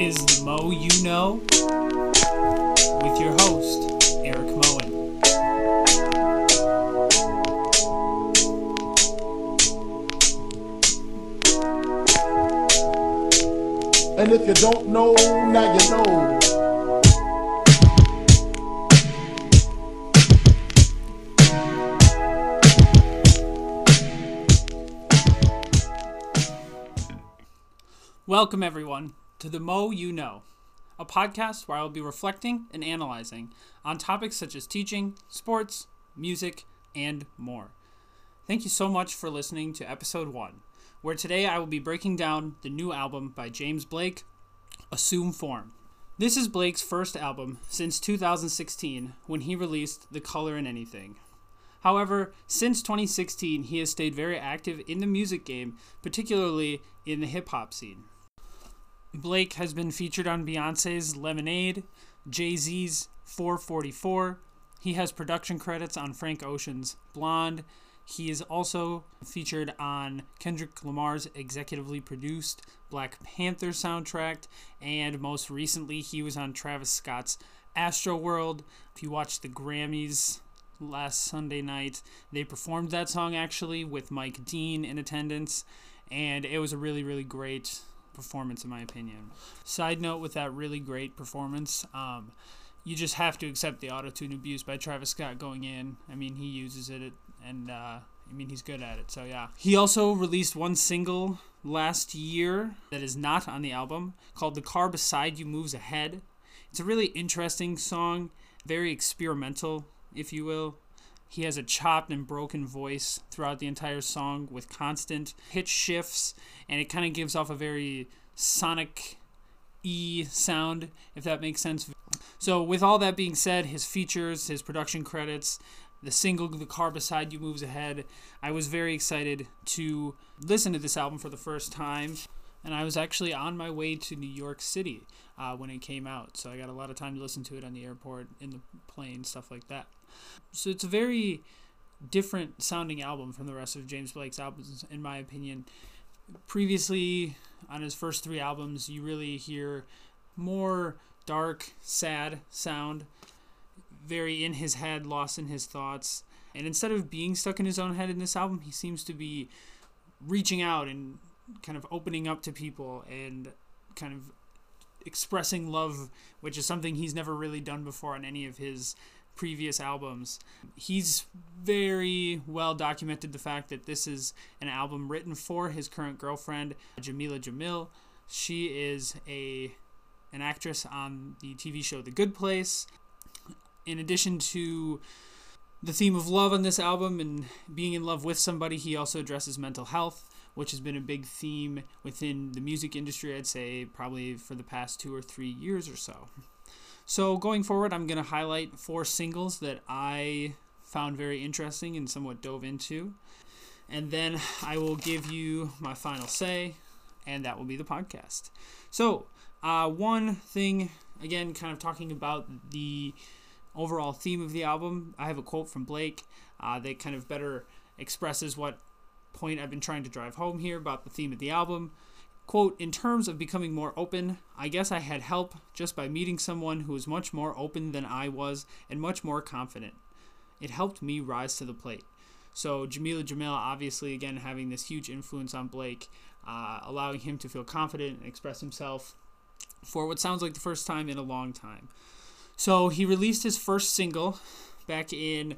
is the Mo You Know with your host, Eric Moen. And if you don't know, now you know. Welcome, everyone, to the Mo You Know, a podcast where I will be reflecting and analyzing on topics such as teaching, sports, music, and more. Thank you so much for listening to episode one, where today I will be breaking down the new album by James Blake, Assume Form. This is Blake's first album since 2016 when he released The Color in Anything. However, since 2016, he has stayed very active in the music game, particularly in the hip hop scene. Blake has been featured on Beyonce's Lemonade, Jay Z's 444. He has production credits on Frank Ocean's Blonde. He is also featured on Kendrick Lamar's executively produced Black Panther soundtrack, and most recently, he was on Travis Scott's Astro World. If you watch the Grammys last Sunday night, they performed that song actually with Mike Dean in attendance, and it was a really, really great performance in my opinion. Side note with that really great performance, um, you just have to accept the auto tune abuse by Travis Scott going in. I mean, he uses it, and uh, I mean, he's good at it. So yeah. He also released one single last year that is not on the album called "The Car Beside You Moves Ahead." It's a really interesting song, very experimental, if you will. He has a chopped and broken voice throughout the entire song with constant pitch shifts, and it kind of gives off a very sonic E sound, if that makes sense. So, with all that being said, his features, his production credits, the single The Car Beside You Moves Ahead, I was very excited to listen to this album for the first time. And I was actually on my way to New York City uh, when it came out. So I got a lot of time to listen to it on the airport, in the plane, stuff like that. So it's a very different sounding album from the rest of James Blake's albums, in my opinion. Previously, on his first three albums, you really hear more dark, sad sound, very in his head, lost in his thoughts. And instead of being stuck in his own head in this album, he seems to be reaching out and kind of opening up to people and kind of expressing love, which is something he's never really done before on any of his previous albums. He's very well documented the fact that this is an album written for his current girlfriend, Jamila Jamil. She is a an actress on the TV show The Good Place. In addition to the theme of love on this album and being in love with somebody, he also addresses mental health, which has been a big theme within the music industry, I'd say, probably for the past two or three years or so. So, going forward, I'm going to highlight four singles that I found very interesting and somewhat dove into. And then I will give you my final say, and that will be the podcast. So, uh, one thing, again, kind of talking about the overall theme of the album, I have a quote from Blake uh, that kind of better expresses what point I've been trying to drive home here about the theme of the album. Quote, in terms of becoming more open, I guess I had help just by meeting someone who was much more open than I was and much more confident. It helped me rise to the plate. So, Jamila Jamil, obviously, again, having this huge influence on Blake, uh, allowing him to feel confident and express himself for what sounds like the first time in a long time. So, he released his first single back in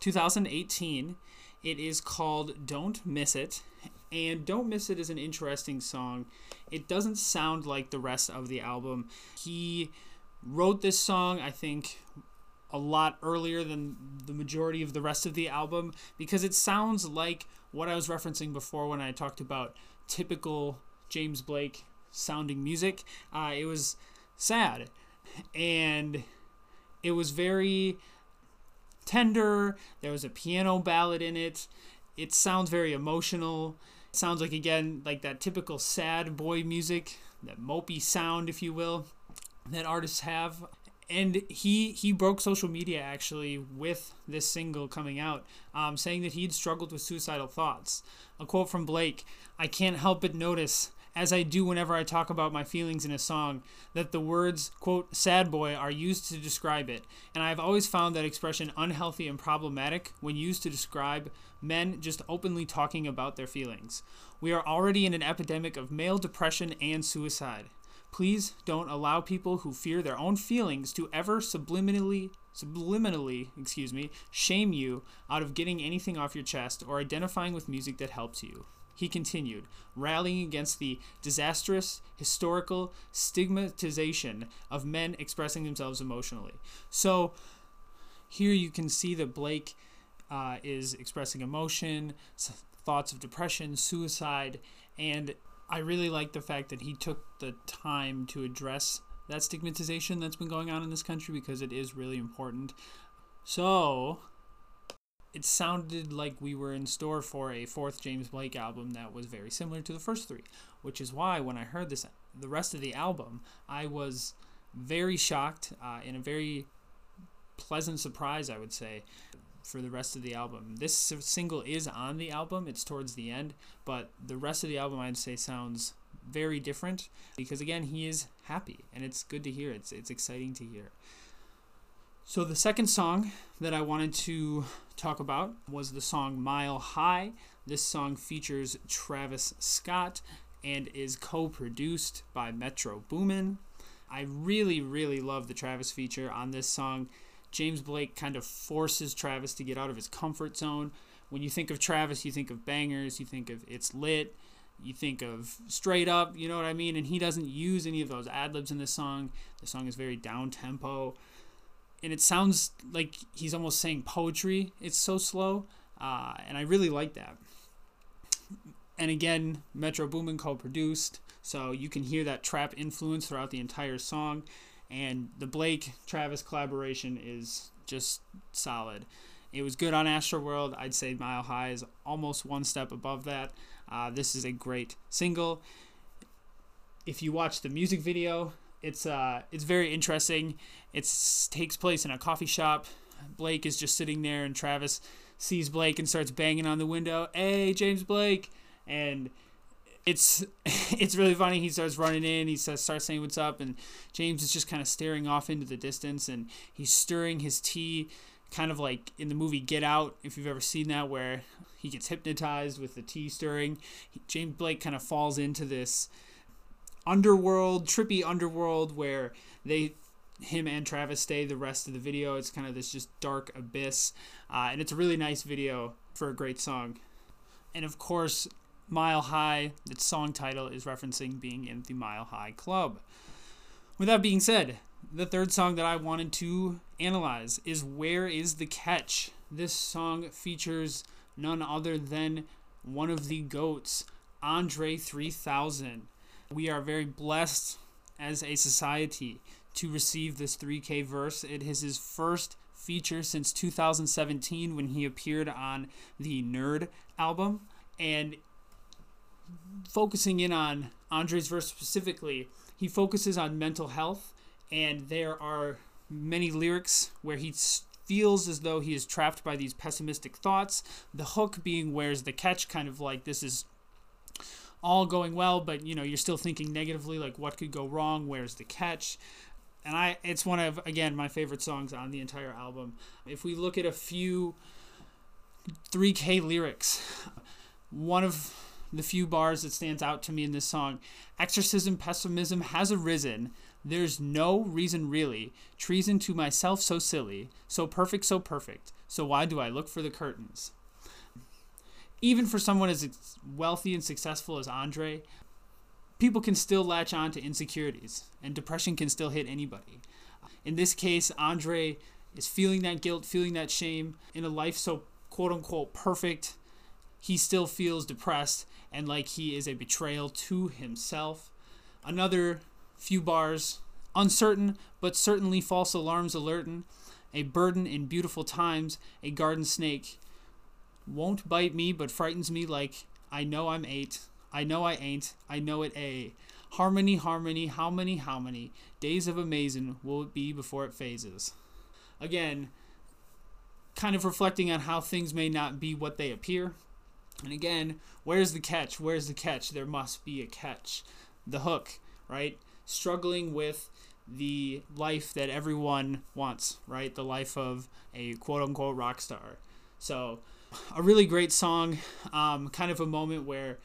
2018. It is called Don't Miss It. And Don't Miss It is an interesting song. It doesn't sound like the rest of the album. He wrote this song, I think, a lot earlier than the majority of the rest of the album because it sounds like what I was referencing before when I talked about typical James Blake sounding music. Uh, it was sad and it was very tender. There was a piano ballad in it. It sounds very emotional. It sounds like again like that typical sad boy music, that mopey sound, if you will, that artists have. And he he broke social media actually with this single coming out, um, saying that he'd struggled with suicidal thoughts. A quote from Blake: "I can't help but notice as I do whenever I talk about my feelings in a song, that the words, quote, sad boy are used to describe it. And I've always found that expression unhealthy and problematic when used to describe men just openly talking about their feelings. We are already in an epidemic of male depression and suicide. Please don't allow people who fear their own feelings to ever subliminally subliminally, excuse me, shame you out of getting anything off your chest or identifying with music that helps you. He continued, rallying against the disastrous historical stigmatization of men expressing themselves emotionally. So here you can see that Blake uh, is expressing emotion, thoughts of depression, suicide, and I really like the fact that he took the time to address that stigmatization that's been going on in this country because it is really important. So, it sounded like we were in store for a fourth James Blake album that was very similar to the first three, which is why when I heard this, the rest of the album, I was very shocked uh, a very pleasant surprise, I would say, for the rest of the album. This single is on the album, it's towards the end, but the rest of the album I'd say sounds very different because again, he is happy and it's good to hear. It's it's exciting to hear. So the second song that I wanted to talk about was the song Mile High. This song features Travis Scott and is co-produced by Metro Boomin. I really really love the Travis feature on this song. James Blake kind of forces Travis to get out of his comfort zone. When you think of Travis, you think of bangers, you think of It's Lit, you think of Straight Up, you know what I mean? And he doesn't use any of those ad libs in this song. The song is very down tempo. And it sounds like he's almost saying poetry. It's so slow. Uh, and I really like that. And again, Metro Boomin co produced, so you can hear that trap influence throughout the entire song and the Blake Travis collaboration is just solid. It was good on Astroworld. I'd say Mile High is almost one step above that. Uh, this is a great single. If you watch the music video, it's uh, it's very interesting. It takes place in a coffee shop. Blake is just sitting there, and Travis sees Blake and starts banging on the window. Hey, James Blake, and it's it's really funny. He starts running in. He says, starts saying what's up, and James is just kind of staring off into the distance, and he's stirring his tea, kind of like in the movie Get Out, if you've ever seen that, where he gets hypnotized with the tea stirring. James Blake kind of falls into this underworld, trippy underworld, where they him and Travis stay the rest of the video. It's kind of this just dark abyss, uh, and it's a really nice video for a great song. And of course, Mile High, its song title is referencing being in the Mile High Club. With that being said, the third song that I wanted to analyze is Where is the Catch? This song features none other than one of the GOATs, Andre 3000. We are very blessed as a society to receive this 3K verse. It is his first feature since 2017 when he appeared on the N.E.R.D album. And focusing in on Andre's verse specifically, he focuses on mental health, and there are many lyrics where he feels as though he is trapped by these pessimistic thoughts. The hook being where's the catch, kind of like this is all going well, but you know you're still thinking negatively, like what could go wrong? Where's the catch? And I, it's one of again my favorite songs on the entire album. If we look at a few 3K lyrics, one of the few bars that stands out to me in this song. Exorcism pessimism has arisen. There's no reason really. Treason to myself so silly. So perfect, so perfect. So why do I look for the curtains? Even for someone as wealthy and successful as Andre, people can still latch on to insecurities, and depression can still hit anybody. In this case, Andre is feeling that guilt, feeling that shame in a life so quote unquote perfect. He still feels depressed and like he is a betrayal to himself. Another few bars, uncertain, but certainly false alarms alertin', a burden in beautiful times, a garden snake. Won't bite me, but frightens me like I know I'm eight. I know I ain't. I know it a. Harmony, harmony, how many, how many days of amazing will it be before it phases? Again, kind of reflecting on how things may not be what they appear And again, where's the catch? Where's the catch? There must be a catch. The hook, right? Struggling with the life that everyone wants, right? The life of a quote unquote rock star. So, a really great song, um, kind of a moment where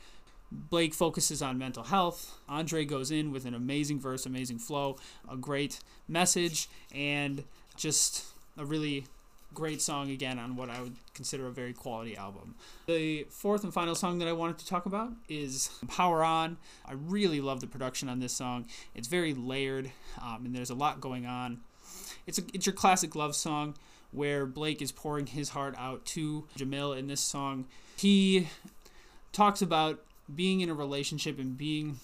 Blake focuses on mental health. Andre goes in with an amazing verse, amazing flow, a great message, and just a really great song again on what I would consider a very quality album. The fourth and final song that I wanted to talk about is Power On. I really love the production on this song. It's very layered, um, and there's a lot going on. It's a, it's your classic love song where Blake is pouring his heart out to Jamil in this song. He talks about being in a relationship and being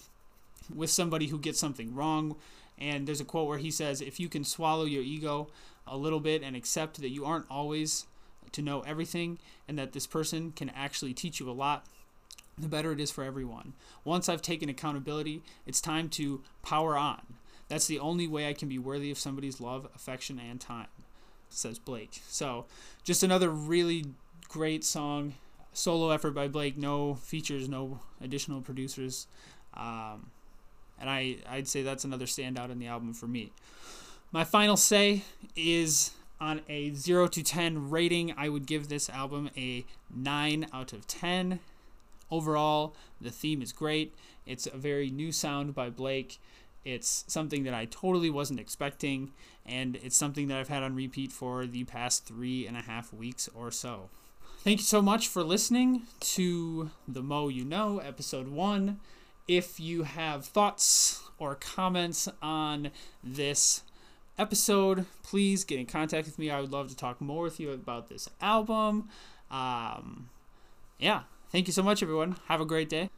with somebody who gets something wrong. And there's a quote where he says, If you can swallow your ego a little bit and accept that you aren't always to know everything and that this person can actually teach you a lot, the better it is for everyone. Once I've taken accountability, it's time to power on. That's the only way I can be worthy of somebody's love, affection, and time, says Blake. So, just another really great song solo effort by Blake. No features, no additional producers, um, and I I'd say that's another standout in the album for me. My final say is on a zero to ten rating. I would give this album a nine out of ten. Overall, the theme is great. It's a very new sound by Blake. It's something that I totally wasn't expecting, and it's something that I've had on repeat for the past three and a half weeks or so. Thank you so much for listening to the Mo You Know, episode one. If you have thoughts or comments on this episode, please get in contact with me. I would love to talk more with you about this album. Um, yeah, thank you so much, everyone. Have a great day.